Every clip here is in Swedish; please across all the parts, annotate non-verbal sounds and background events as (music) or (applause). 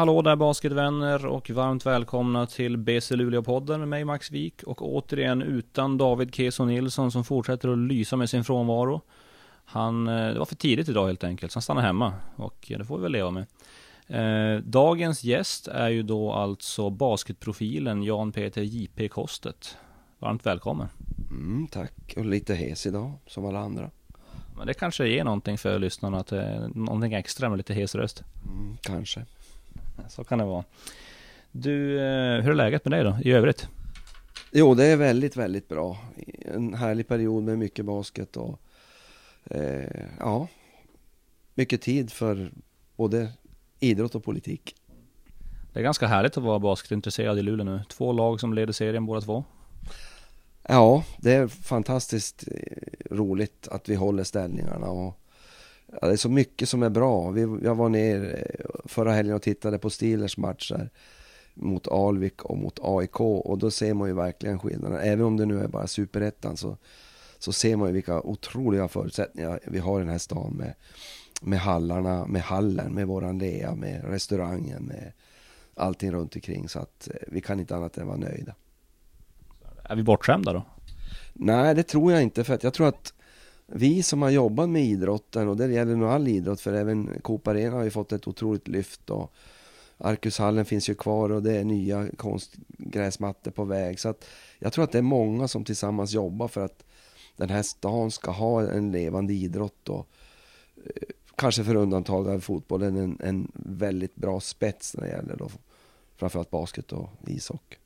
Hallå där basketvänner och varmt välkomna till BC Luleå-podden med mig Max Wik och återigen utan David Keso Nilsson som fortsätter att lysa med sin frånvaro. Han, eh, det var för tidigt idag helt enkelt, så han stannar hemma och det får vi väl leva med. Eh, dagens gäst är ju då alltså basketprofilen Jan Peter JP Kostet. Varmt välkommen. Mm, tack, och lite hes idag som alla andra. Men det kanske ger någonting för lyssnarna, att det är någonting extra med lite hes röst. Mm, kanske. (laughs) Så kan det vara. Du, eh, hur är läget med dig då, i övrigt? Jo, det är väldigt, väldigt bra. En härlig period med mycket basket och eh, ja, mycket tid för både idrott och politik. Det är ganska härligt att vara basketintresserad i Luleå nu. Två lag som leder serien båda två. Ja, det är fantastiskt eh, roligt att vi håller ställningarna och ja, det är så mycket som är bra. Vi, jag var ner eh, förra helgen och tittade på Steelers matcher mot Alvik och mot AIK och då ser man ju verkligen skillnaden. Även om det nu är bara superettan så, så ser man ju vilka otroliga förutsättningar vi har i den här stan med, med hallarna, med hallen, med våran lea, med restaurangen, med allting runt omkring så att eh, vi kan inte annat än vara nöjda. Är vi bortskämda då? Nej, det tror jag inte för att jag tror att vi som har jobbat med idrotten och det gäller nog all idrott för även Coop Arena har ju fått ett otroligt lyft och Arkushallen finns ju kvar och det är nya konstgräsmattor på väg så att jag tror att det är många som tillsammans jobbar för att den här stan ska ha en levande idrott och eh, kanske för undantag av fotbollen en, en väldigt bra spets när det gäller då framförallt basket och ishockey.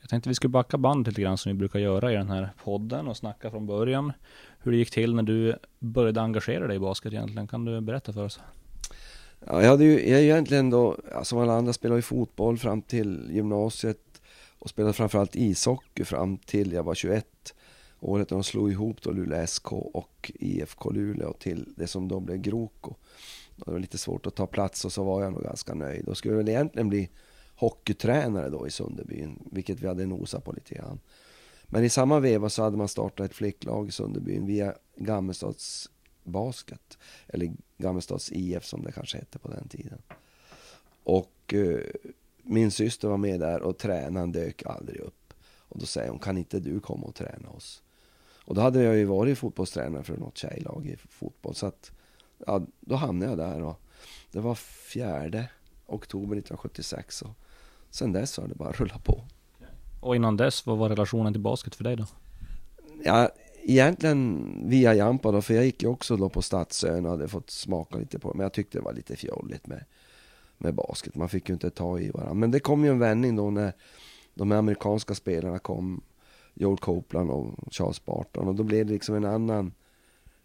Jag tänkte vi skulle backa band lite grann som vi brukar göra i den här podden och snacka från början. Hur det gick till när du började engagera dig i basket egentligen. Kan du berätta för oss? Ja, jag hade ju jag egentligen då, som alla andra spelade ju fotboll fram till gymnasiet och spelade framförallt ishockey fram till jag var 21. Året när de slog ihop då Luleå SK och IFK Luleå till det som då blev Groko. Det var lite svårt att ta plats och så var jag nog ganska nöjd och skulle väl egentligen bli hockeytränare då i Sunderbyn, vilket vi hade nosat på lite grann. Men i samma veva så hade man startat ett flicklag i Sunderbyn via Gammelstads Basket, eller Gammelstads IF som det kanske hette på den tiden. Och eh, min syster var med där och tränaren dök aldrig upp. Och då säger hon, kan inte du komma och träna oss? Och då hade jag ju varit fotbollstränare för något tjejlag i fotboll. Så att, ja, då hamnade jag där och det var fjärde oktober 1976. Och sen dess har det bara rullat på. Och innan dess, vad var relationen till basket för dig då? Ja, egentligen via Jampa då, för jag gick ju också då på Stadsön och hade fått smaka lite på det. Men jag tyckte det var lite fjolligt med, med basket. Man fick ju inte ta i varandra. Men det kom ju en vändning då när de amerikanska spelarna kom. Joel Copeland och Charles Barton. Och då blev det liksom en annan,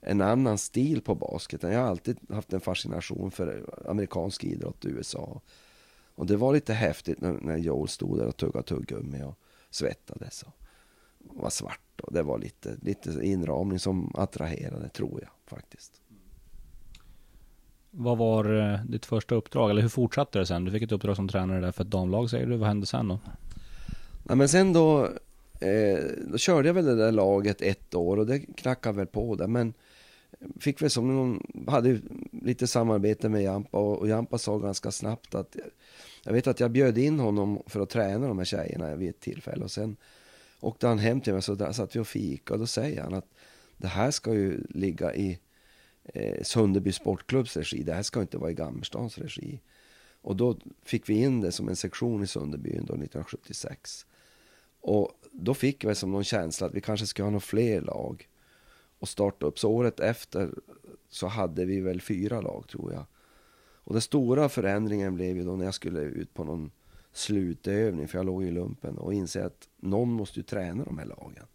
en annan stil på basketen. Jag har alltid haft en fascination för amerikansk idrott i USA. Och det var lite häftigt när, när Joel stod där och tuggade tuggummi och svettades. Och var svart och det var lite, lite inramning som attraherade tror jag faktiskt. Vad var eh, ditt första uppdrag? Eller hur fortsatte det sen? Du fick ett uppdrag som tränare där för ett damlag säger du. Vad hände sen då? Nej men sen då, eh, då körde jag väl det där laget ett år och det knackade väl på där. Men fick väl som någon, hade lite samarbete med Jampa och, och Jampa sa ganska snabbt att jag vet att jag bjöd in honom för att träna de här tjejerna vid ett tillfälle och sen åkte han hem till mig så där satt vi och fika och då säger han att det här ska ju ligga i eh, Sunderby Sportklubbs regi, det här ska inte vara i Gammelstans regi. Och då fick vi in det som en sektion i Sunderbyn då 1976. Och då fick vi som någon känsla att vi kanske ska ha några fler lag och starta upp. Så året efter så hade vi väl fyra lag tror jag. Och den stora förändringen blev ju då när jag skulle ut på någon slutövning, för jag låg i lumpen, och inse att någon måste ju träna de här lagen.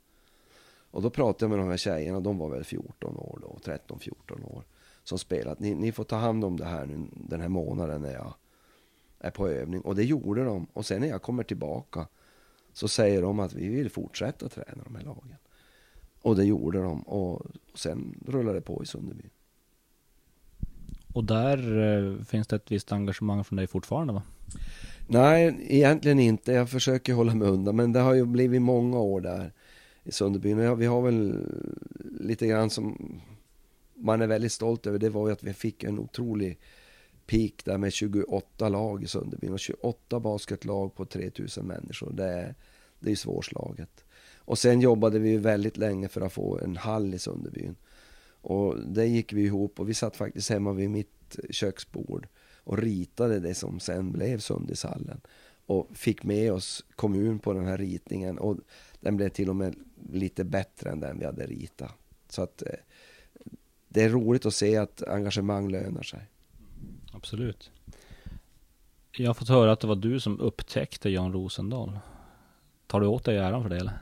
Och då pratade jag med de här tjejerna, de var väl 14 år då, 13-14 år, som spelade. Ni, ni får ta hand om det här nu, den här månaden när jag är på övning. Och det gjorde de. Och sen när jag kommer tillbaka så säger de att vi vill fortsätta träna de här lagen. Och det gjorde de. Och sen rullade det på i Sunderby. Och där eh, finns det ett visst engagemang från dig fortfarande va? Nej, egentligen inte. Jag försöker hålla mig undan. Men det har ju blivit många år där i Sunderby. Och vi har väl lite grann som man är väldigt stolt över. Det var ju att vi fick en otrolig peak där med 28 lag i Sunderbyn och 28 basketlag på 3000 människor. Det är, det är svårslaget. Och sen jobbade vi väldigt länge för att få en hall i Sunderbyn. Och det gick vi ihop och vi satt faktiskt hemma vid mitt köksbord och ritade det som sen blev Sundishallen. Och fick med oss kommun på den här ritningen och den blev till och med lite bättre än den vi hade ritat. Så att eh, det är roligt att se att engagemang lönar sig. Absolut. Jag har fått höra att det var du som upptäckte Jan Rosendahl. Tar du åt dig äran för det eller?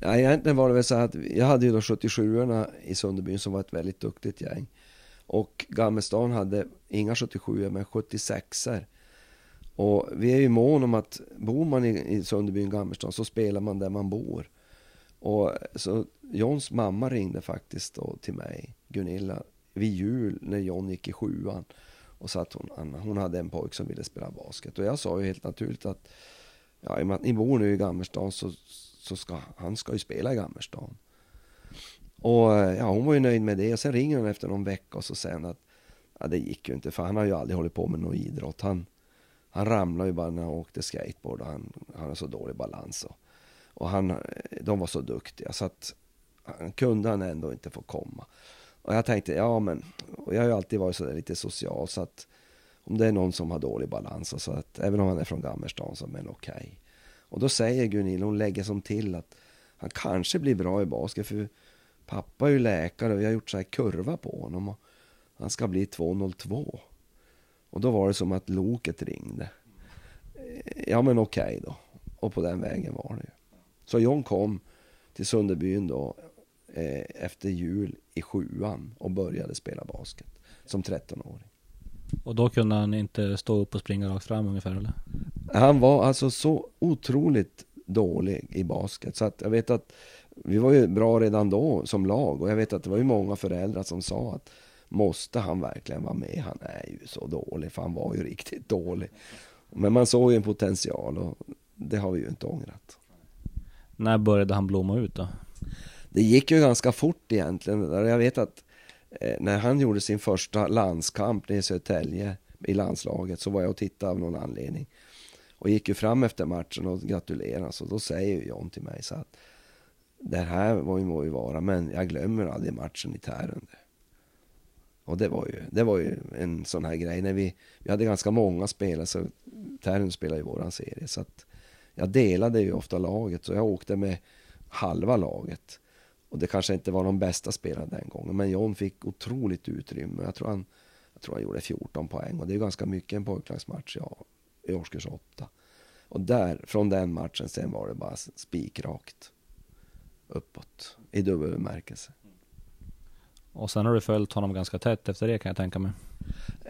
Ja, egentligen var det väl så att jag hade ju då 77orna i Sunderbyn som var ett väldigt duktigt gäng. Och Gammelstan hade inga 77 men 76er. Och vi är ju mån om att bor man i, i Sunderbyn, Gammelstan så spelar man där man bor. Och så Johns mamma ringde faktiskt då till mig, Gunilla, vid jul när John gick i sjuan. Och sa att hon, hon hade en pojk som ville spela basket. Och jag sa ju helt naturligt att ja, i och med att ni bor nu i Gammerstan så, så ska han ska ju spela i Gammerstan. Och eh, ja, hon var ju nöjd med det. Och sen ringer hon efter någon vecka och så säger att ja, det gick ju inte för han har ju aldrig hållit på med någon idrott. Han, han ramlade ju bara när han åkte skateboard och han, han har så dålig balans. Och, och han, eh, de var så duktiga så att han kunde han ändå inte få komma. Och jag tänkte, ja men, och jag har ju alltid varit så där lite social så att om det är någon som har dålig balans och så att även om han är från Gammerstan så men okej. Okay. Och då säger Gunilla, hon lägger som till att han kanske blir bra i basket för pappa är ju läkare och vi har gjort så här kurva på honom och han ska bli 202. Och då var det som att loket ringde. Eh, ja men okej okay då. Och på den vägen var det ju. Så John kom till Sunderbyn då eh, efter jul i sjuan och började spela basket som 13-åring. Och då kunde han inte stå upp och springa rakt fram ungefär eller? Han var alltså så otroligt dålig i basket så att jag vet att vi var ju bra redan då som lag och jag vet att det var ju många föräldrar som sa att måste han verkligen vara med? Han är ju så dålig, för han var ju (laughs) riktigt dålig. Men man såg ju en potential och det har vi ju inte ångrat. När började han blomma ut då? Det gick ju ganska fort egentligen. Jag vet att Eh, när han gjorde sin första landskamp i Södertälje i landslaget så var jag och tittade av någon anledning. Och gick ju fram efter matchen och gratulerade. Så då säger John till mig så att det här var ju må ju vara, men jag glömmer aldrig matchen i Tärende. Och det var ju, det var ju en sån här grej. När vi, vi hade ganska många spelare, så Tärende spelade ju våran serie. Så att jag delade ju ofta laget, så jag åkte med halva laget. Och det kanske inte var de bästa spelarna den gången, men John fick otroligt utrymme. Jag tror han, jag tror han gjorde 14 poäng och det är ganska mycket en pojklagsmatch ja, i årskurs 8. Och där, från den matchen sen var det bara spikrakt uppåt i dubbel bemärkelse. Och sen har du följt honom ganska tätt efter det kan jag tänka mig.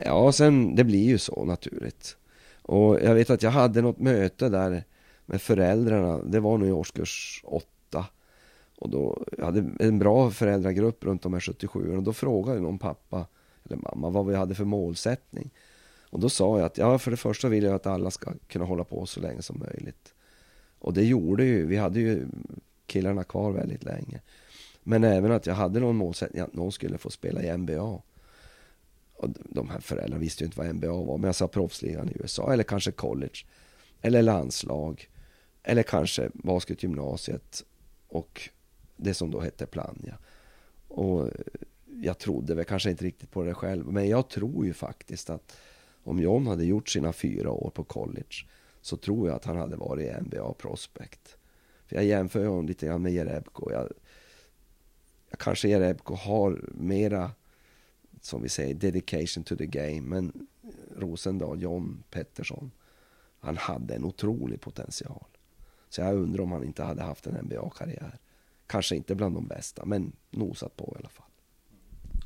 Ja, sen det blir ju så naturligt. Och jag vet att jag hade något möte där med föräldrarna. Det var nog i årskurs 8. Och då jag hade en bra föräldragrupp runt de här 77 och då frågade någon pappa eller mamma vad vi hade för målsättning. Och då sa jag att ja, för det första vill jag att alla ska kunna hålla på så länge som möjligt. Och det gjorde ju, vi hade ju killarna kvar väldigt länge. Men även att jag hade någon målsättning att någon skulle få spela i NBA. Och de här föräldrarna visste ju inte vad NBA var, men jag sa proffsligan i USA, eller kanske college, eller landslag, eller kanske basketgymnasiet och det som då hette Plannja. Och jag trodde väl kanske inte riktigt på det själv, men jag tror ju faktiskt att om John hade gjort sina fyra år på college så tror jag att han hade varit NBA prospect. För jag jämför honom lite grann med Jerebko. Jag, jag kanske Jerebko har mera, som vi säger, dedication to the game. Men Rosendahl, John Pettersson, han hade en otrolig potential. Så jag undrar om han inte hade haft en NBA-karriär. Kanske inte bland de bästa, men nosat på i alla fall.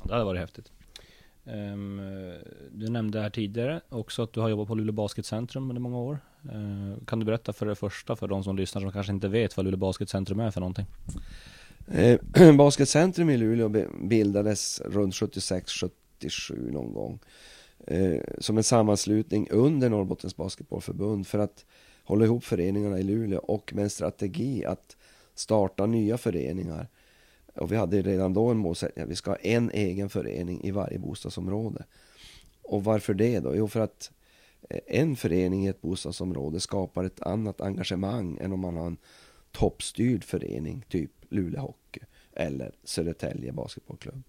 Det hade varit häftigt. Um, du nämnde här tidigare också att du har jobbat på Luleå Basketcentrum under många år. Uh, kan du berätta för det första för de som lyssnar som kanske inte vet vad Luleå Basketcentrum är för någonting? Eh, (clears throat) Basketcentrum i Luleå bildades runt 76-77 någon gång. Eh, som en sammanslutning under Norrbottens Basketbollförbund för att hålla ihop föreningarna i Luleå och med en strategi att starta nya föreningar och vi hade redan då en målsättning att vi ska ha en egen förening i varje bostadsområde. Och varför det då? Jo, för att eh, en förening i ett bostadsområde skapar ett annat engagemang än om man har en toppstyrd förening, typ Luleå Hockey eller Södertälje Basketbollklubb.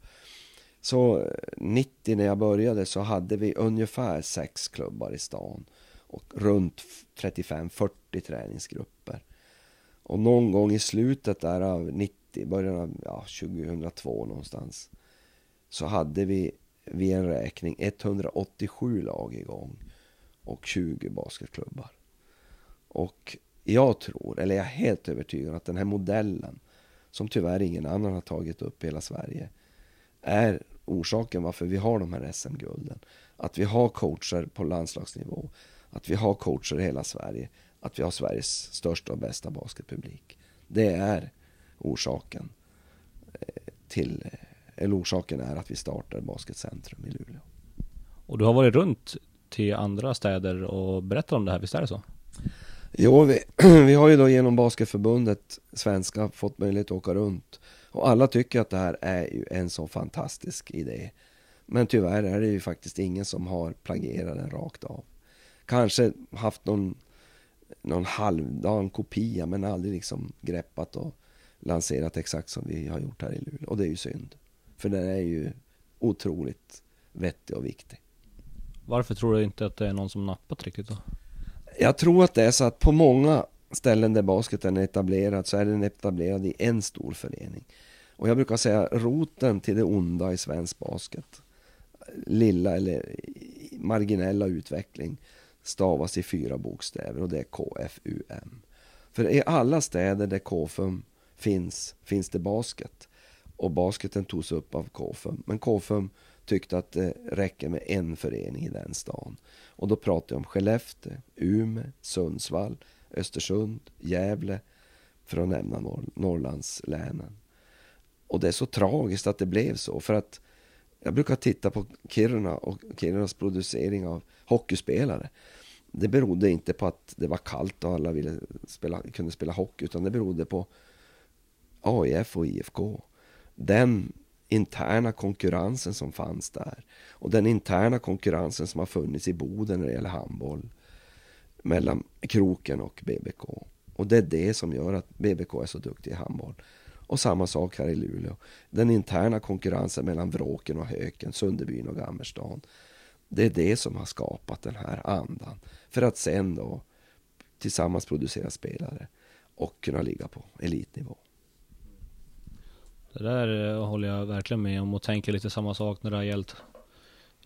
Så eh, 90 när jag började så hade vi ungefär sex klubbar i stan och runt 35-40 träningsgrupper. Och någon gång i slutet där av 90, början av ja, 2002 någonstans så hade vi vid en räkning 187 lag igång och 20 basketklubbar. Och jag tror, eller jag är helt övertygad att den här modellen som tyvärr ingen annan har tagit upp i hela Sverige är orsaken varför vi har de här SM-gulden. Att vi har coacher på landslagsnivå, att vi har coacher i hela Sverige, att vi har Sveriges största och bästa basketpublik. Det är orsaken eh, till, eh, eller orsaken är att vi startar Basketcentrum i Luleå. Och du har varit runt till andra städer och berättat om det här, visst är det så? Jo, vi, (clears throat) vi har ju då genom Basketförbundet svenska fått möjlighet att åka runt. Och alla tycker att det här är ju en så fantastisk idé. Men tyvärr är det ju faktiskt ingen som har plagierat den rakt av. Kanske haft någon, någon halvdan kopia men aldrig liksom greppat och lanserat exakt som vi har gjort här i Luleå. Och det är ju synd. För den är ju otroligt vettig och viktig. Varför tror du inte att det är någon som nappat riktigt då? Jag tror att det är så att på många ställen där basketen är etablerad så är den etablerad i en stor förening. Och jag brukar säga roten till det onda i svensk basket, lilla eller marginella utveckling, stavas i fyra bokstäver och det är KFUM. För i alla städer där KFUM finns, finns det basket. Och basketen togs upp av KFUM. Men KFUM tyckte att det räcker med en förening i den stan. Och då pratar jag om Skellefteå, Umeå, Sundsvall, Östersund, Gävle, för att nämna Norr Norrlandslänen. Och det är så tragiskt att det blev så, för att jag brukar titta på Kiruna och Kirunas producering av hockeyspelare. Det berodde inte på att det var kallt och alla ville spela, kunde spela hockey, utan det berodde på AIF och IFK. Den interna konkurrensen som fanns där. Och den interna konkurrensen som har funnits i Boden när det gäller handboll. Mellan Kroken och BBK. Och det är det som gör att BBK är så duktig i handboll. Och samma sak här i Luleå. Den interna konkurrensen mellan Vråken och Höken, Sunderbyn och Gammerstan. Det är det som har skapat den här andan. För att sen då tillsammans producera spelare och kunna ligga på elitnivå. Det där eh, håller jag verkligen med om och tänker lite samma sak när det har gällt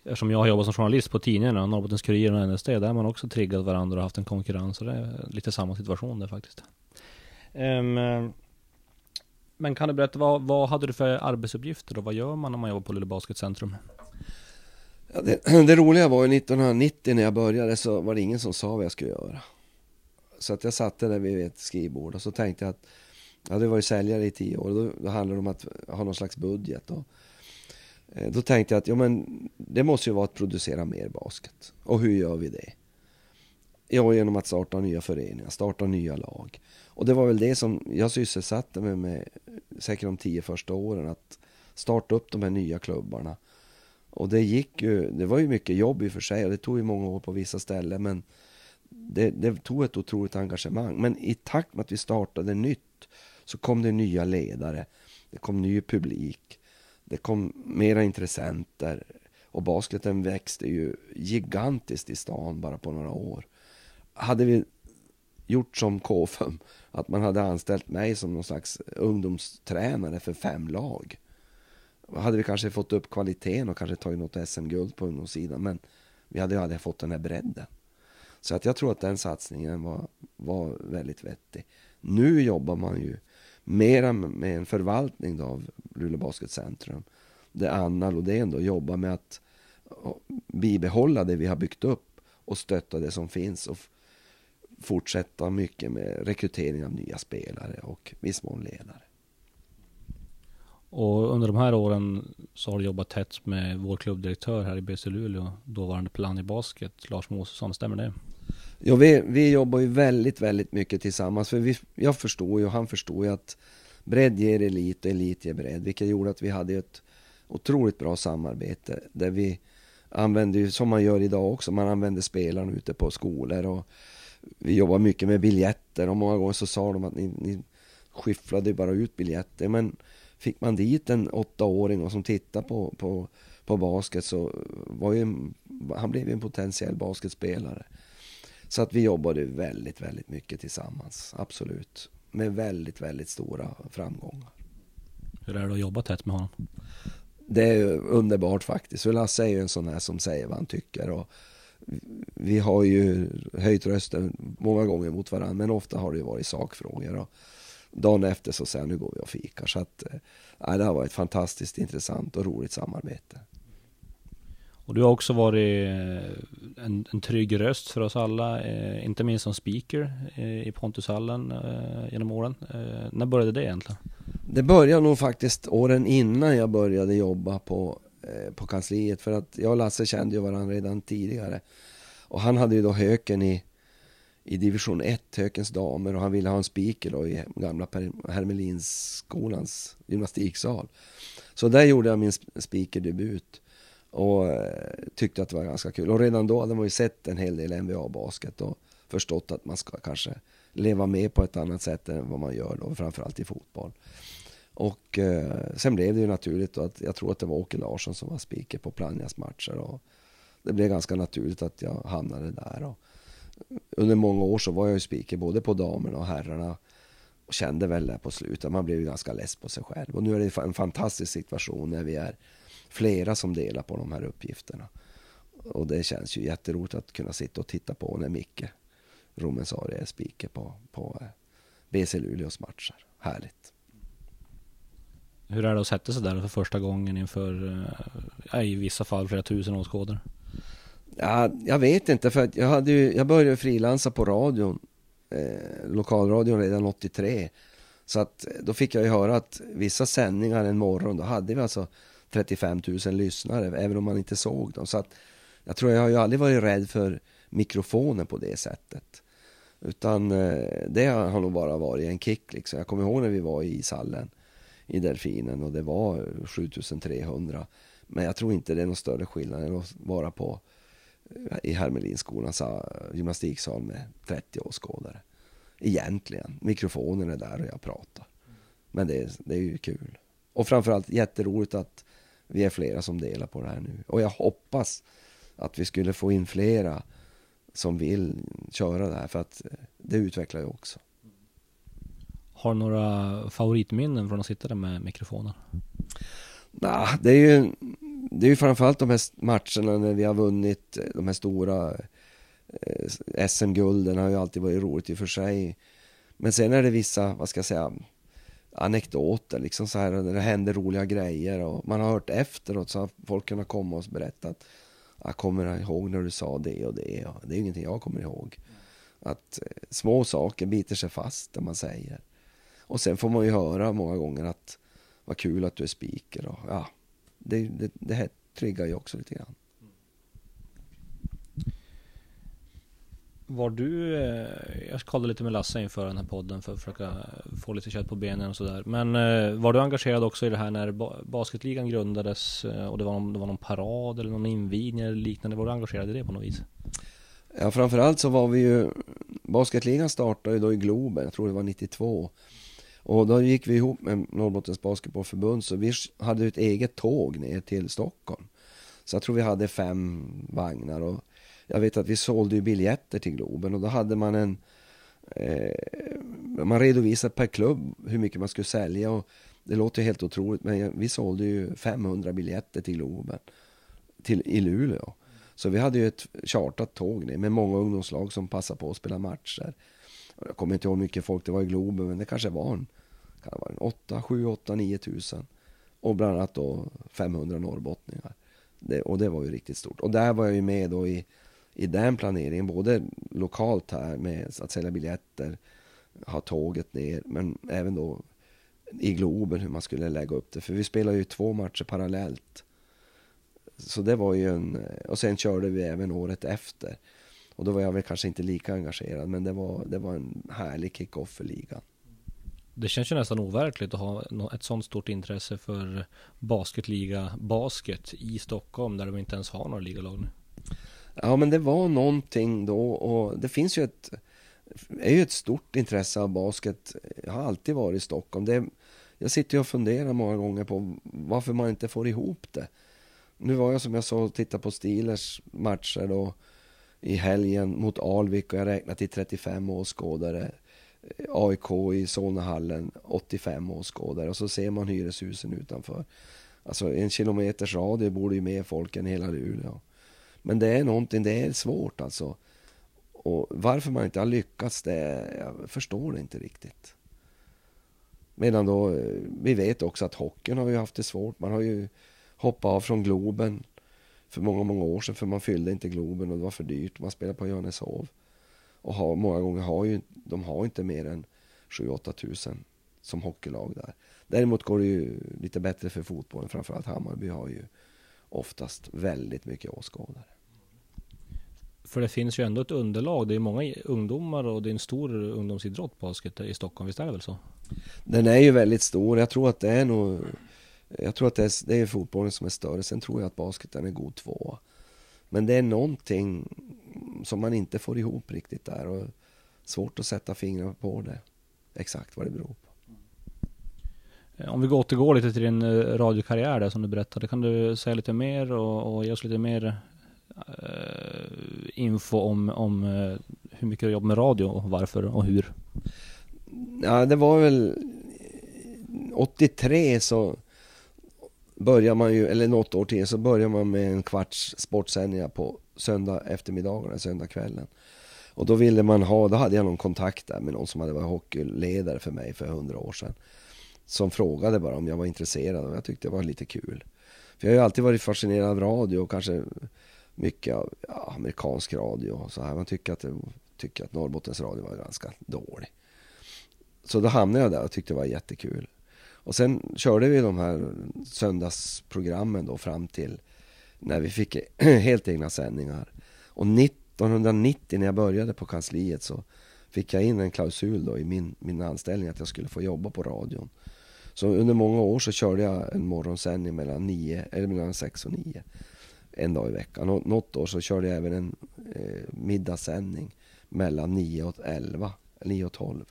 Eftersom jag har jobbat som journalist på tidningarna, Norrbottens Kuriren och NSD, där har man också triggat varandra och haft en konkurrens. Så det är lite samma situation där faktiskt. Um, men kan du berätta, vad, vad hade du för arbetsuppgifter och vad gör man när man jobbar på Luleå Basketcentrum? Ja, det, (clears throat) det, roliga var ju 1990 när jag började så var det ingen som sa vad jag skulle göra. Så att jag satte där vid ett skrivbord och så tänkte jag att jag hade varit säljare i tio år. Då, då handlar det om att ha någon slags budget. Och, eh, då tänkte jag att ja, men det måste ju vara att producera mer basket. Och hur gör vi det? Ja, genom att starta nya föreningar, starta nya lag. Och det var väl det som jag sysselsatte mig med säkert de tio första åren. Att starta upp de här nya klubbarna. Och det gick ju, det var ju mycket jobb i och för sig och det tog ju många år på vissa ställen men det, det tog ett otroligt engagemang. Men i takt med att vi startade nytt så kom det nya ledare, det kom ny publik, det kom mera intressenter och basketen växte ju gigantiskt i stan bara på några år. Hade vi gjort som KFUM, att man hade anställt mig som någon slags ungdomstränare för fem lag. Hade vi kanske fått upp kvaliteten och kanske tagit något SM-guld på ungdomssidan, men vi hade ju aldrig fått den här bredden. Så att jag tror att den satsningen var, var väldigt vettig. Nu jobbar man ju mera med en förvaltning då av Luleå Basketcentrum. Där Anna Lodén då jobbar med att bibehålla det vi har byggt upp och stötta det som finns och fortsätta mycket med rekrytering av nya spelare och viss mån ledare. Och under de här åren så har du jobbat tätt med vår klubbdirektör här i BC Luleå, dåvarande plan i basket, Lars Mosesson, stämmer det? Ja, vi, vi jobbar ju väldigt, väldigt mycket tillsammans. För vi, jag förstår ju, och han förstår ju att bredd ger elit och elit ger bredd. Vilket gjorde att vi hade ett otroligt bra samarbete. Där vi använde som man gör idag också, man använder spelarna ute på skolor och vi jobbar mycket med biljetter och många gånger så sa de att ni, ni skyfflade bara ut biljetter. Men fick man dit en åttaåring och som tittade på, på, på basket så var ju, han blev ju en potentiell basketspelare. Så att vi jobbade väldigt, väldigt mycket tillsammans, absolut. Med väldigt, väldigt stora framgångar. Hur är det att jobba tätt med honom? Det är underbart faktiskt. För Lasse är ju en sån här som säger vad han tycker. Och vi har ju höjt rösten många gånger mot varandra, men ofta har det ju varit sakfrågor. Och dagen efter så säger han, nu går vi och fikar. Så att, äh, det har varit fantastiskt intressant och roligt samarbete. Och du har också varit eh, en, en trygg röst för oss alla, eh, inte minst som speaker eh, i Pontushallen eh, genom åren. Eh, när började det egentligen? Det började nog faktiskt åren innan jag började jobba på, eh, Eh, på kansliet. För att jag och Lasse kände ju varandra redan tidigare. Och han hade ju då Höken i, i division 1, Hökens damer. Och han ville ha en speaker då i gamla Hermelinskolans gymnastiksal. Så där gjorde jag min speakerdebut. Och eh, tyckte att det var ganska kul. Och redan då hade man ju sett en hel del NBA-basket och förstått att man ska kanske leva med på ett annat sätt än vad man gör då, framförallt i fotboll. Och eh, sen blev det ju naturligt att jag tror att det var Åke Larsson som var speaker på Plannjas matcher. Och det blev ganska naturligt att jag hamnade där. Och under många år så var jag ju speaker både på damerna och herrarna. Och kände väl det på slutet, man blev ju ganska less på sig själv. Och nu är det en fantastisk situation när vi är flera som delar på de här uppgifterna. Och det känns ju jätteroligt att kunna sitta och titta på när Micke Romensari är speaker på, på eh, BC Luleås matcher. Härligt. Hur är det att sätta sig där för första gången inför, äh, i vissa fall, flera tusen åskådare? Ja, jag vet inte, för jag, hade ju, jag började frilansa på radion, eh, lokalradion redan 83. Så att eh, då fick jag ju höra att vissa sändningar en morgon, då hade vi alltså 35 000 lyssnare, även om man inte såg dem. Så att jag tror jag har ju aldrig varit rädd för mikrofonen på det sättet. Utan eh, det har nog bara varit en kick liksom. Jag kommer ihåg när vi var i ishallen i Delfinen och det var 7300. Men jag tror inte det är någon större skillnad än att vara på eh, i Hermelinskolans eh, gymnastiksal med 30 åskådare. Egentligen. Mikrofonen är där och jag pratar. Men det är, det är ju kul. Och framförallt jätteroligt att vi är flera som delar på det här nu. Och jag hoppas att vi skulle få in flera som vill köra det här för att eh, det utvecklar ju också. Har du några favoritminnen från att sitta där med mikrofonen? Nah, det är ju det är ju framförallt de här matcherna när vi har vunnit eh, de här stora eh, SM-gulden har ju alltid varit roligt i och för sig. Men sen är det vissa, vad ska jag säga, anekdoter liksom så här, när det händer roliga grejer och man har hört efteråt så har folk kunnat komma och berätta att jag kommer ihåg när du sa det och det. Och det är ingenting jag kommer ihåg. Att eh, små saker biter sig fast, det man säger. Och sen får man ju höra många gånger att vad kul att du är speaker och ja, det, det, det här triggar ju också lite grann. Var du, eh, jag kollade lite med Lasse inför den här podden för att försöka få lite kött på benen och sådär. Men eh, var du engagerad också i det här när basketligan grundades eh, och det var, någon, det var någon parad eller någon invigning eller liknande? Var du engagerad i det på något vis? Ja, framförallt så var vi ju, basketligan startade ju då i Globen, jag tror det var 92. Och då gick vi ihop med Norrbottens Basketbollförbund så vi hade ett eget tåg ner till Stockholm. Så jag tror vi hade fem vagnar och jag vet att vi sålde ju biljetter till Globen och då hade man en eh, man redovisade per klubb hur mycket man skulle sälja och det låter helt otroligt men vi sålde ju 500 biljetter till Globen till, i Luleå. Så vi hade ju ett chartat tåg ner med många ungdomslag som passade på att spela matcher. Jag kommer inte ihåg hur mycket folk det var i Globen men det kanske var en, kan det vara en 8, 7, 8, 9 tusen. Och bland annat då 500 norrbottningar. Det, och det var ju riktigt stort. Och där var jag ju med då i i den planeringen, både lokalt här med att sälja biljetter, ha tåget ner, men även då i Globen hur man skulle lägga upp det. För vi spelade ju två matcher parallellt. Så det var ju en, och sen körde vi även året efter. Och då var jag väl kanske inte lika engagerad, men det var, det var en härlig kick-off för ligan. Det känns ju nästan overkligt att ha ett sånt stort intresse för basketliga basket i Stockholm där de inte ens har några ligalag nu. Ja men det var någonting då och det finns ju ett är ju ett stort intresse av basket. Jag har alltid varit i Stockholm. Det, jag sitter ju och funderar många gånger på varför man inte får ihop det. Nu var jag som jag sa och tittade på Steelers matcher då i helgen mot Alvik och jag räknar till 35 åskådare. Eh, AIK i Solnahallen 85 åskådare och så ser man hyreshusen utanför. Alltså en kilometers radie borde ju mer folk än hela Luleå. Men det är någonting, det är svårt alltså. Och varför man inte har lyckats, det, jag förstår det inte riktigt. Medan då, eh, vi vet också att hockeyn har ju haft det svårt. Man har ju hoppat av från Globen för många, många år sedan för man fyllde inte Globen och det var för dyrt. Man spelade på Johanneshov. Och har, många gånger har ju, de har inte mer än 7-8 tusen som hockeylag där. Däremot går det ju lite bättre för fotbollen. Framförallt Hammarby har ju oftast väldigt mycket åskådare. För det finns ju ändå ett underlag. Det är många ungdomar och det är en stor ungdomsidrott basket i Stockholm. Visst är det väl så? Den är ju väldigt stor. Jag tror att det är nog... Jag tror att det är, det är fotbollen som är större. Sen tror jag att basketen är god tvåa. Men det är någonting som man inte får ihop riktigt där. Och svårt att sätta fingrar på det. Exakt vad det beror på. Om vi återgår lite till din eh, radiokarriär där som du berättade. Kan du säga lite mer och, och ge oss lite mer uh, info om, om uh, hur mycket du jobbar med radio och varför och hur? Ja, det var väl 83 så börjar man ju, eller något år till, så börjar man med en kvarts sportsändningar på söndag eftermiddagarna, söndag kvällen. Och då ville man ha, då hade jag någon kontakt där med någon som hade varit hockeyledare för mig för hundra år sedan. Som frågade bara om jag var intresserad och jag tyckte det var lite kul. För jag har ju alltid varit fascinerad av radio och kanske mycket av ja, amerikansk radio och så här. Man tycker att, tycker att Norrbottens radio var ganska dålig. Så då hamnade jag där och tyckte det var jättekul. Och sen körde vi de här söndagsprogrammen då fram till när vi fick (clears throat) helt egna sändningar. Och 1990 när jag började på kansliet så fick jag in en klausul då i min, min anställning att jag skulle få jobba på radion. Så under många år så körde jag en morgonsändning mellan, nio, eller mellan och 9, En dag i veckan. Och något år så körde jag även en eh, middagssändning mellan 9 och 11, 9 och 12.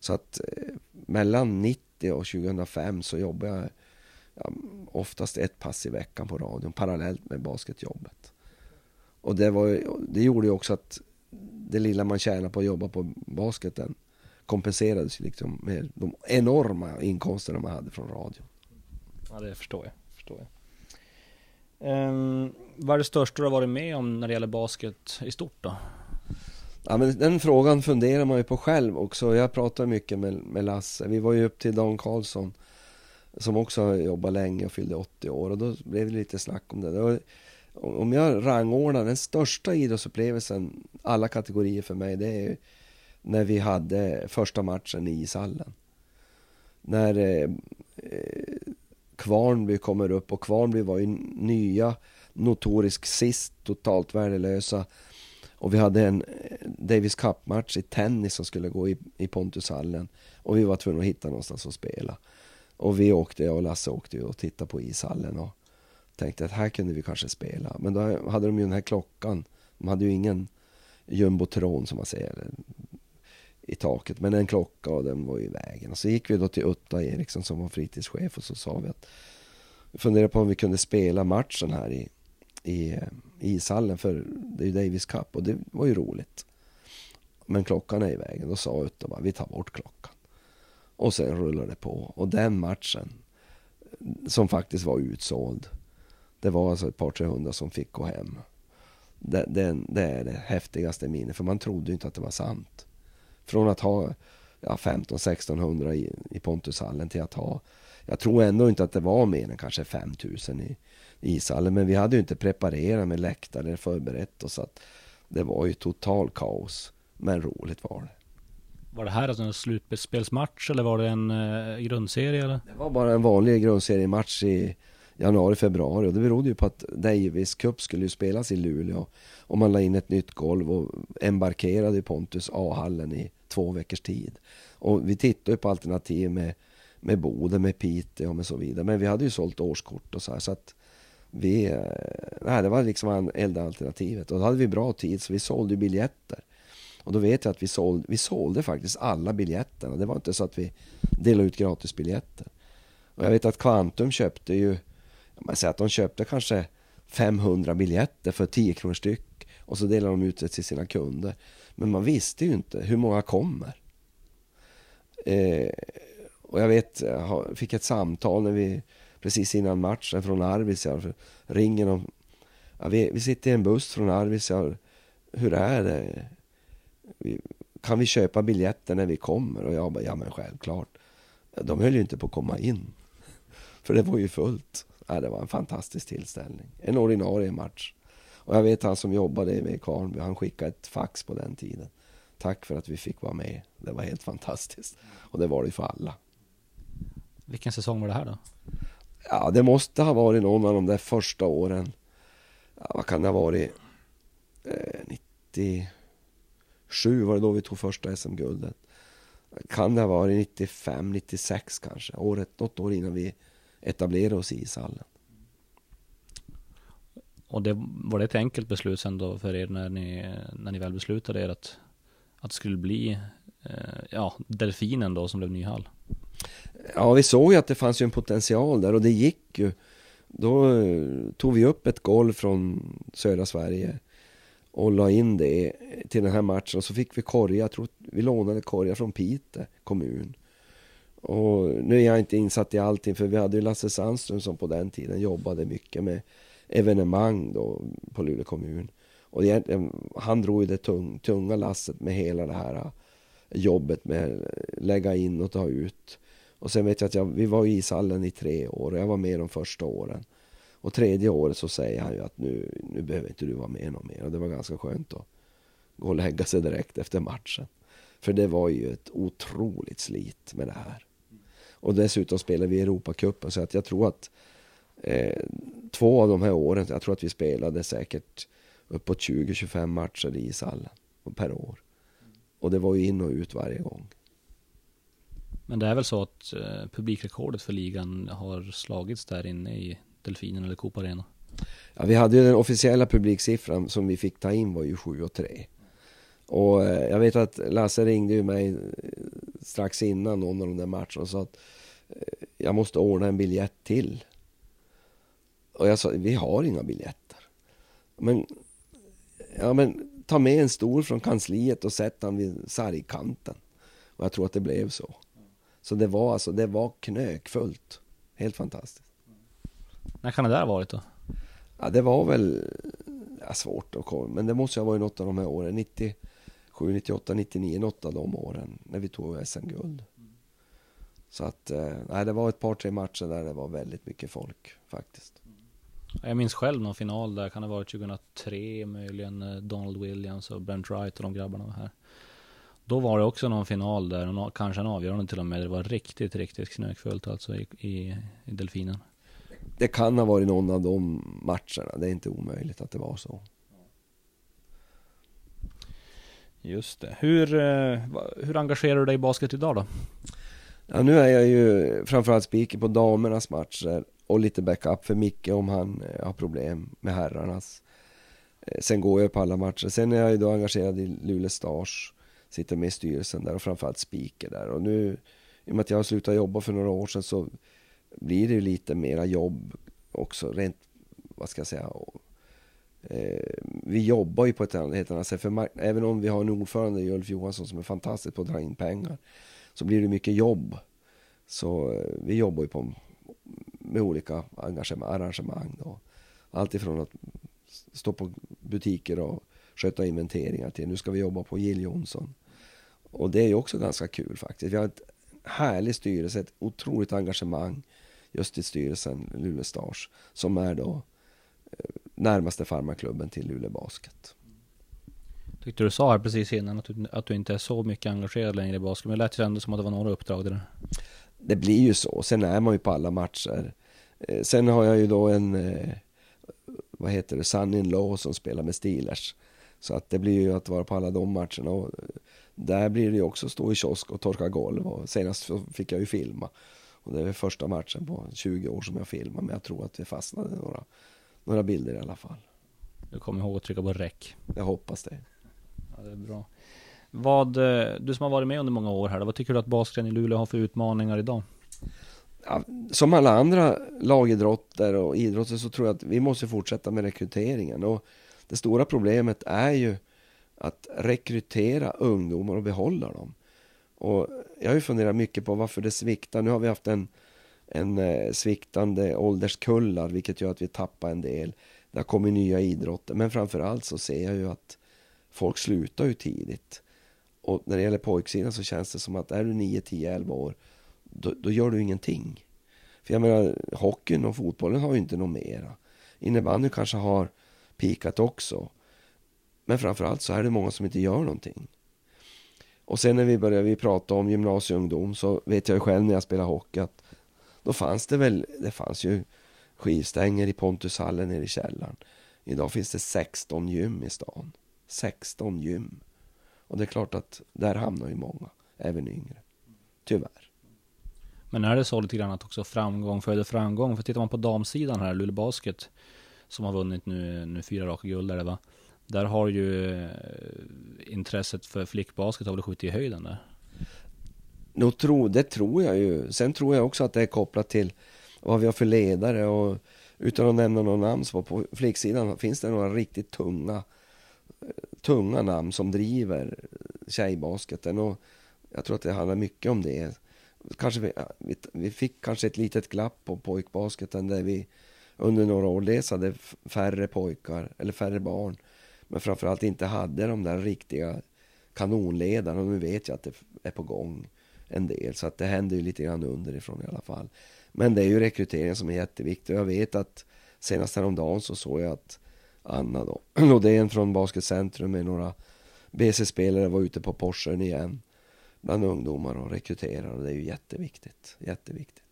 Så att eh, mellan 90 och 2005 så jobbade jag ja, oftast ett pass i veckan på radion parallellt med basketjobbet. Och det, var, det gjorde ju också att det lilla man tjänade på att jobba på basketen kompenserades liksom med de enorma inkomsterna man hade från radion. Ja, det förstår jag. Förstår jag. Um, vad är det största du har varit med om när det gäller basket i stort då? Ja, men den frågan funderar man ju på själv också. Jag pratar mycket med, med Lasse. Vi var ju upp till Dan Karlsson som också har jobbat länge och fyllde 80 år och då blev det lite snack om det. det om jag rangordnar den största idrottsupplevelsen, alla kategorier för mig, det är när vi hade första matchen i ishallen. När eh, Kvarnby kommer upp och Kvarnby var ju nya, notorisk sist, totalt värdelösa. Och vi hade en eh, Davis Cup-match i tennis som skulle gå i, i Pontushallen. Och vi var tvungna att hitta någonstans att spela. Och vi åkte, jag och Lasse åkte och tittade på ishallen och tänkte att här kunde vi kanske spela. Men då hade de ju den här klockan. De hade ju ingen jumbotron som man säger i taket. Men en klocka och den var i vägen. Och så gick vi då till Utta Eriksson som var fritidschef och så sa vi att vi funderade på om vi kunde spela matchen här i, i, eh, i ishallen för det är ju Davis Cup och det var ju roligt. Men klockan är i vägen. Då sa Utta bara vi tar bort klockan. Och sen rullade det på. Och den matchen som faktiskt var utsåld. Det var alltså ett par, tre hundra som fick gå hem. Det, det, det är det häftigaste minnet, för man trodde ju inte att det var sant. Från att ha ja, 15-1600 i, i Pontushallen till att ha, jag tror ändå inte att det var mer än kanske 5000 i, i ishallen. Men vi hade ju inte preparerat med läktare förberett oss. Att det var ju total kaos. Men roligt var det. Var det här alltså en slutspelsmatch eller var det en eh, grundserie? Eller? Det var bara en vanlig grundseriematch i januari, februari. Och det berodde ju på att Davis Cup skulle ju spelas i Luleå. Och man la in ett nytt golv och embarkerade i Pontus A-hallen i två veckors tid. Och vi tittade ju på alternativ med, med Boden, med Piteå och med så vidare. Men vi hade ju sålt årskort och så här. Så att vi, eh, nej, det var liksom enda alternativet. Och då hade vi bra tid så vi sålde biljetter. Och då vet jag att vi sålde, vi sålde faktiskt alla biljetterna. Det var inte så att vi delade ut gratisbiljetter. Och jag vet att Quantum köpte ju, man säger att de köpte kanske 500 biljetter för 10 kronor styck. Och så delade de ut det till sina kunder. Men man visste ju inte hur många kommer. Eh, och jag vet, eh, jag fick ett samtal när vi, precis innan matchen från Arvidsjaur. Ringer de. Ja, vi, vi sitter i en buss från Arvidsjaur. Hur är det? kan vi köpa biljetter när vi kommer? Och jag bara, ja men självklart. De höll ju inte på att komma in. (laughs) För det var ju fullt. Ja, det var en fantastisk tillställning. En ordinarie match. Och jag vet han som jobbade i Karlby, han skickade ett fax på den tiden. Tack för att vi fick vara med. Det var helt fantastiskt. Och det var det för alla. Vilken säsong var det här då? Ja, det måste ha varit någon av de där första åren. Ja, vad kan det ha varit? Eh, 90 97 var det då vi tog första SM-guldet. Kan det ha varit 95, 96 kanske. Året, något år innan vi etablerade oss i ishallen. Och det, var det ett enkelt beslut sen då för er när ni, när ni väl beslutade er att, att det skulle bli eh, ja, Delfinen då som blev ny hall? Ja, vi såg ju att det fanns ju en potential där och det gick ju. Då eh, tog vi upp ett golv från södra Sverige och la in det till den här matchen. Och så fick vi korgar, jag tror vi lånade korgar från Pite kommun. Och nu är jag inte insatt i allting för vi hade ju Lasse Sandström som på den tiden jobbade mycket med evenemang då på Luleå kommun. Och han drog ju det tung, tunga lasset med hela det här eh, jobbet med att lägga in och ta ut. Och sen vet jag att jag, vi var i ishallen i tre år och jag var med de första åren. Och tredje året så säger han ju att nu, nu behöver inte du vara med någon mer. Och det var ganska skönt att gå och lägga sig direkt efter matchen. För det var ju ett otroligt slit med det här. Och dessutom spelade vi Europacupen så att jag tror att eh, två av de här åren, jag tror att vi spelade säkert uppåt 20-25 matcher i ishallen per år. Och det var ju in och ut varje gång. Men det är väl så att eh, publikrekordet för ligan har slagits där inne i Delfinen eller Coop Arena? Ja, vi hade ju den officiella publiksiffran som vi fick ta in var ju 7 och 3. Och eh, jag vet att Lasse ringde ju mig eh, strax innan någon av de där matcherna och sa att eh, jag måste ordna en biljett till. Och jag sa, vi har inga biljetter. Men, ja men ta med en stol från kansliet och sätt den vid sargkanten. Och jag tror att det blev så. Så det var alltså, det var knökfullt. Helt fantastiskt. När kan det där ha varit då? Ja, det var väl ja, svårt att komma, men det måste ha varit något av de här åren. 97, 98, 99, något av de åren när vi tog SM-guld. Så att, eh, nej, det var ett par, tre matcher där det var väldigt mycket folk faktiskt. Jag minns själv någon final där, kan det ha varit 2003 möjligen, eh, Donald Williams och Brent Wright och de grabbarna var här. Då var det också någon final där, kanske en avgörande till och med. Det var riktigt, riktigt knökfullt alltså i, i, i Delfinen det kan ha varit någon av de matcherna. Det är inte omöjligt att det var så. Just det. Hur, eh, hur engagerar du dig i basket idag då? Ja, nu är jag ju framförallt speaker på damernas matcher och lite backup för Micke om han eh, har problem med herrarnas. Eh, sen går jag på alla matcher. Sen är jag ju då engagerad i Luleå Stars. Sitter med i styrelsen där och framförallt speaker där. Och nu, i och med att jag har slutat jobba för några år sedan så blir det ju lite mera jobb också rent, vad ska jag säga, och, eh, vi jobbar ju på ett helt annat sätt. För även om vi har en ordförande, Ulf Johansson, som är fantastisk på att dra in pengar, så blir det mycket jobb. Så eh, vi jobbar ju på, med olika arrangemang. Då. Allt ifrån att stå på butiker och sköta inventeringar till nu ska vi jobba på Jill Johnson. Och det är ju också ganska kul faktiskt. Vi har ett härlig styrelse, ett otroligt engagemang just i styrelsen Luleå Stars som är då eh, närmaste farmaklubben till Luleå Basket. Tyckte du sa här precis innan att du, att du inte är så mycket engagerad längre i basket, men det lät ju ändå som att det var några uppdrag där. Det blir ju så, sen är man ju på alla matcher. Eh, sen har jag ju då en, eh, vad heter det, in law som spelar med Steelers. Så att det blir ju att vara på alla de matcherna. Och där blir det ju också stå i kiosk och torka golv och senast fick jag ju filma. Och det är första matchen på 20 år som jag filmar men jag tror att det fastnade några, några bilder i alla fall. Du kommer ihåg att trycka på räck? Jag hoppas det. Ja, det är bra. Vad, eh, du som har varit med under många år här, vad tycker du att basketen i Luleå har för utmaningar idag? Ja, som alla andra lagidrotter och idrotter så tror jag att vi måste fortsätta med rekryteringen. Och det stora problemet är ju att rekrytera ungdomar och behålla dem. Och jag har ju funderat mycket på varför det sviktar. Nu har vi haft en, en eh, sviktande ålderskullar vilket gör att vi tappar en del. Det har kommit nya idrotter men framförallt så ser jag ju att folk slutar ju tidigt. Och när det gäller pojksidan så känns det som att är du 9, 10, 11 år då, då gör du ingenting. För jag menar, hockeyn och fotbollen har ju inte något mera. Innebandyn kanske har pikat också. Men framförallt så är det många som inte gör någonting. Och sen när vi började vi prata om gymnasieungdom så vet jag ju själv när jag spelade hockey att då fanns det väl, det fanns ju skivstänger i Pontushallen nere i källaren. Idag finns det 16 gym i stan. 16 gym. Och det är klart att där hamnar ju många, även yngre. Tyvärr. Men är det så lite grann att också framgång föder framgång? För tittar man på damsidan här, Luleå Basket, som har vunnit nu, nu fyra raka guld där va? Där har ju eh, intresset för flickbasket har väl skjutit i höjden där? Nog tro, det tror jag ju. Sen tror jag också att det är kopplat till vad vi har för ledare och utan att nämna några namn så på flicksidan finns det några riktigt tunga eh, tunga namn som driver tjejbasketen och jag tror att det handlar mycket om det. Kanske vi, vi, vi fick kanske ett litet glapp på pojkbasketen där vi under några år dels hade färre pojkar eller färre barn men framförallt inte hade de där riktiga kanonledarna och nu vet jag att det är på gång en del så att det händer ju lite grann underifrån i alla fall. Men det är ju rekryteringen som är jätteviktig och jag vet att senast häromdagen så såg jag att Anna då, (clears throat) Lodén från Basketcentrum med några BC-spelare var ute på Porschen igen bland ungdomar och rekryterar och det är ju jätteviktigt, jätteviktigt.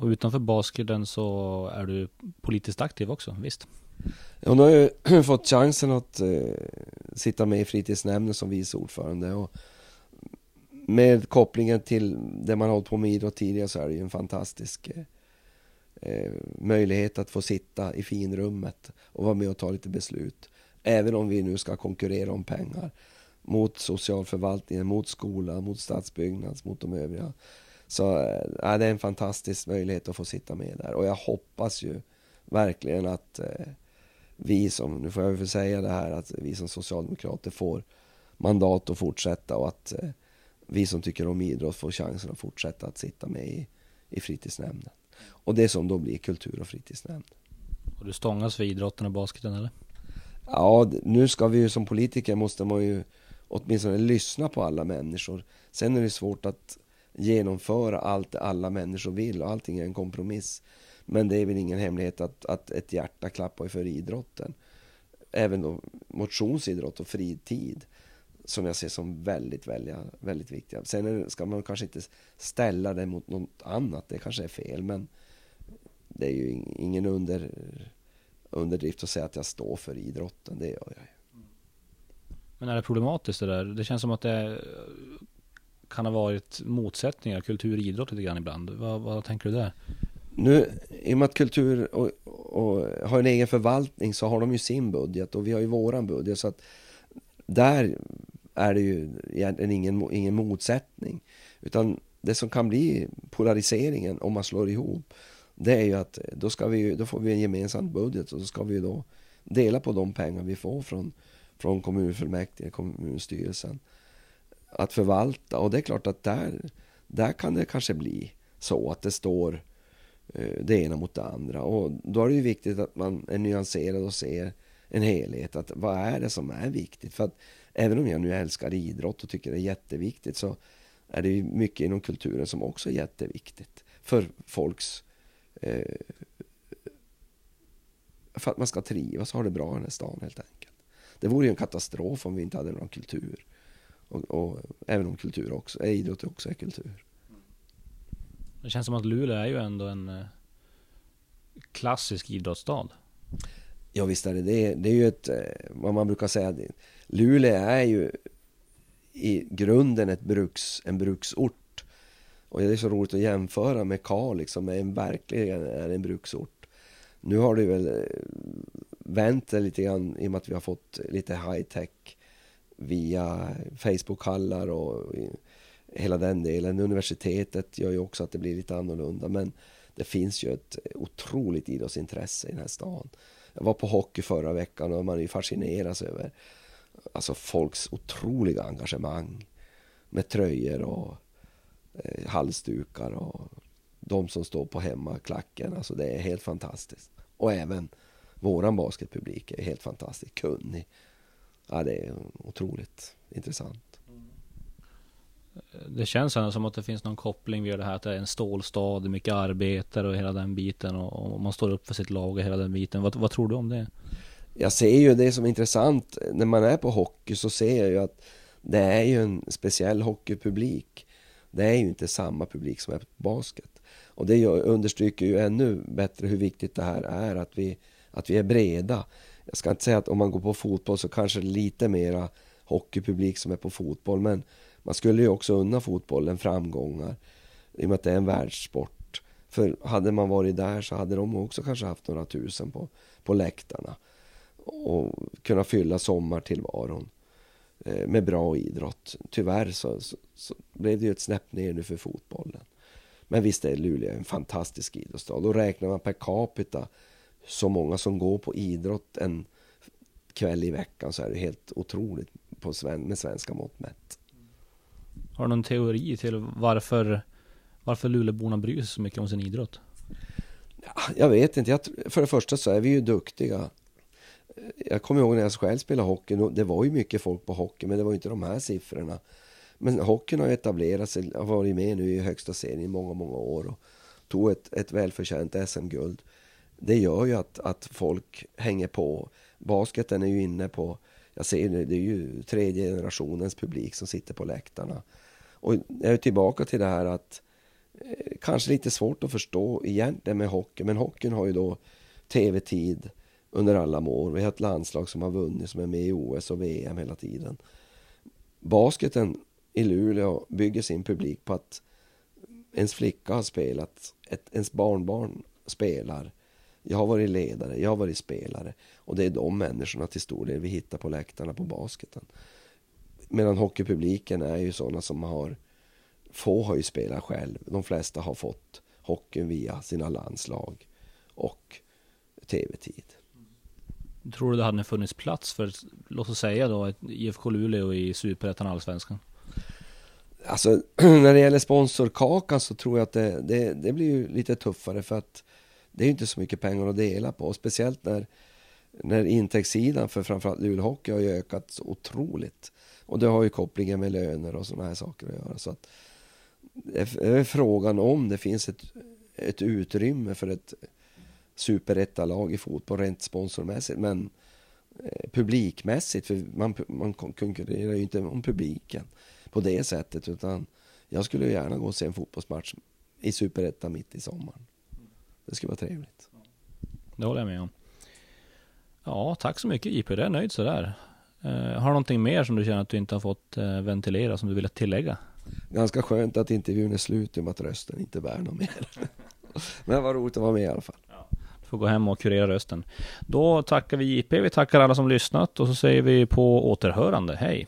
Och utanför basketen så är du politiskt aktiv också, visst? Ja, nu har jag (clears throat) fått chansen att eh, sitta med i fritidsnämnden som vice ordförande och med kopplingen till det man hållit på med idrott tidigare så är det ju en fantastisk eh, eh, möjlighet att få sitta i finrummet och vara med och ta lite beslut. Även om vi nu ska konkurrera om pengar mot socialförvaltningen, mot skolan, mot stadsbyggnads, mot de övriga. Så äh, det är en fantastisk möjlighet att få sitta med där och jag hoppas ju verkligen att eh, vi som, nu får jag väl säga det här, att vi som socialdemokrater får mandat att fortsätta och att eh, vi som tycker om idrott får chansen att fortsätta att sitta med i, i fritidsnämnden. Och det som då blir kultur och fritidsnämnd. Och du stångas för idrotten och basketen eller? Ja, nu ska vi ju som politiker måste man ju åtminstone lyssna på alla människor. Sen är det svårt att genomföra allt alla människor vill och allting är en kompromiss. Men det är väl ingen hemlighet att, att ett hjärta klappar för idrotten. Även då motionsidrott och fritid som jag ser som väldigt, väldigt, väldigt viktiga. Sen ska man kanske inte ställa det mot något annat, det kanske är fel, men det är ju ingen under, underdrift att säga att jag står för idrotten, det gör jag ju. Men är det problematiskt det där? Det känns som att det kan ha varit motsättningar, kultur och idrott lite grann ibland. Vad, vad tänker du där? Nu, i och med att kultur och, och har en egen förvaltning så har de ju sin budget och vi har ju våran budget. Så att där är det ju egentligen ingen, ingen motsättning. Utan det som kan bli polariseringen om man slår ihop det är ju att då, ska vi, då får vi en gemensam budget och så ska vi då dela på de pengar vi får från, från kommunfullmäktige, kommunstyrelsen att förvalta. Och det är klart att där, där kan det kanske bli så att det står eh, det ena mot det andra. Och då är det ju viktigt att man är nyanserad och ser en helhet. Att vad är det som är viktigt? För att även om jag nu älskar idrott och tycker det är jätteviktigt så är det ju mycket inom kulturen som också är jätteviktigt för folks eh, för att man ska trivas och ha det bra i den här stan helt enkelt. Det vore ju en katastrof om vi inte hade någon kultur. Och, och även om kultur också, är idrott också är kultur. Det känns som att Luleå är ju ändå en eh, klassisk idrottsstad. Ja visst är det det. Det är ju ett, eh, vad man brukar säga, Luleå är ju i grunden ett bruks, en bruksort. Och det är så roligt att jämföra med Kalix som är en, verkligen är en bruksort. Nu har det väl eh, vänt lite grann i och med att vi har fått lite high tech via Facebookhallar och hela den delen. Universitetet gör ju också att det blir lite annorlunda men det finns ju ett otroligt idrottsintresse i den här stan. Jag var på hockey förra veckan och man är fascineras över alltså folks otroliga engagemang med tröjor och eh, halsdukar och de som står på hemmaklacken. Alltså det är helt fantastiskt. Och även våran basketpublik är helt fantastiskt kunnig. Ja, det är otroligt intressant. Det känns ändå som att det finns någon koppling via det här att det är en stålstad, mycket arbetare och hela den biten och, och man står upp för sitt lag och hela den biten. Vad, vad, tror du om det? Jag ser ju det som är intressant när man är på hockey så ser jag ju att det är ju en speciell hockeypublik. Det är ju inte samma publik som är på basket. Och det understryker ju ännu bättre hur viktigt det här är att vi, att vi är breda. Jag ska inte säga att om man går på fotboll så kanske lite mera hockeypublik som är på fotboll men man skulle ju också unna fotbollen framgångar i och med att det är en världssport. För hade man varit där så hade de också kanske haft några tusen på, på läktarna och kunna fylla sommartillvaron eh, med bra idrott. Tyvärr så, så, så, blev det ju ett snäpp ner nu för fotbollen. Men visst är Luleå en fantastisk idrottsstad. Då räknar man per capita så många som går på idrott en kväll i veckan så är det helt otroligt på sven med svenska mått mätt. Har du någon teori till varför, varför Luleåborna bryr sig så mycket om sin idrott? Ja, jag vet inte. Jag, för det första så är vi ju duktiga. Jag kommer ihåg när jag själv spelade hockey. Det var ju mycket folk på hockey, men det var inte de här siffrorna. Men hockeyn har etablerat sig, har varit med nu i högsta serien i många, många år och tog ett, ett välförtjänt SM-guld. Det gör ju att, att folk hänger på. Basketen är ju inne på, jag ser det, det är ju tredje generationens publik som sitter på läktarna. Och jag är tillbaka till det här att eh, kanske lite svårt att förstå egentligen med hockey, men hockeyn har ju då tv-tid under alla år. Vi har ett landslag som har vunnit, som är med i OS och VM hela tiden. Basketen i Luleå bygger sin publik på att ens flicka har spelat, ett, ens barnbarn spelar. Jag har varit ledare, jag har varit spelare. Och det är de människorna till stor del vi hittar på läktarna på basketen. Medan hockeypubliken är ju sådana som har... Få har ju spelat själv. De flesta har fått hockeyn via sina landslag och tv-tid. Tror du det hade funnits plats för, låt oss säga då, ett IFK Luleå i Superettan Allsvenskan? Alltså, (clears throat) när det gäller sponsorkakan så tror jag att det, det, det blir ju lite tuffare för att det är inte så mycket pengar att dela på. Speciellt när, när intäktssidan för framförallt Luleå Hockey har ökat så otroligt. Och det har ju kopplingen med löner och sådana här saker att göra. Så att det är frågan om det finns ett, ett utrymme för ett superettalag i fotboll rent sponsormässigt. Men eh, publikmässigt, för man, man konkurrerar ju inte om publiken på det sättet. Utan jag skulle gärna gå och se en fotbollsmatch i superettan mitt i sommaren. Det skulle vara trevligt. Det håller jag med om. Ja, tack så mycket JP. Jag är nöjd sådär. Uh, har du någonting mer som du känner att du inte har fått uh, ventilera som du vill tillägga? Ganska skönt att intervjun är slut i och med att rösten inte bär något mer. (laughs) Men var roligt att vara med i alla fall. Ja, du får gå hem och kurera rösten. Då tackar vi JP, vi tackar alla som lyssnat och så säger vi på återhörande. Hej!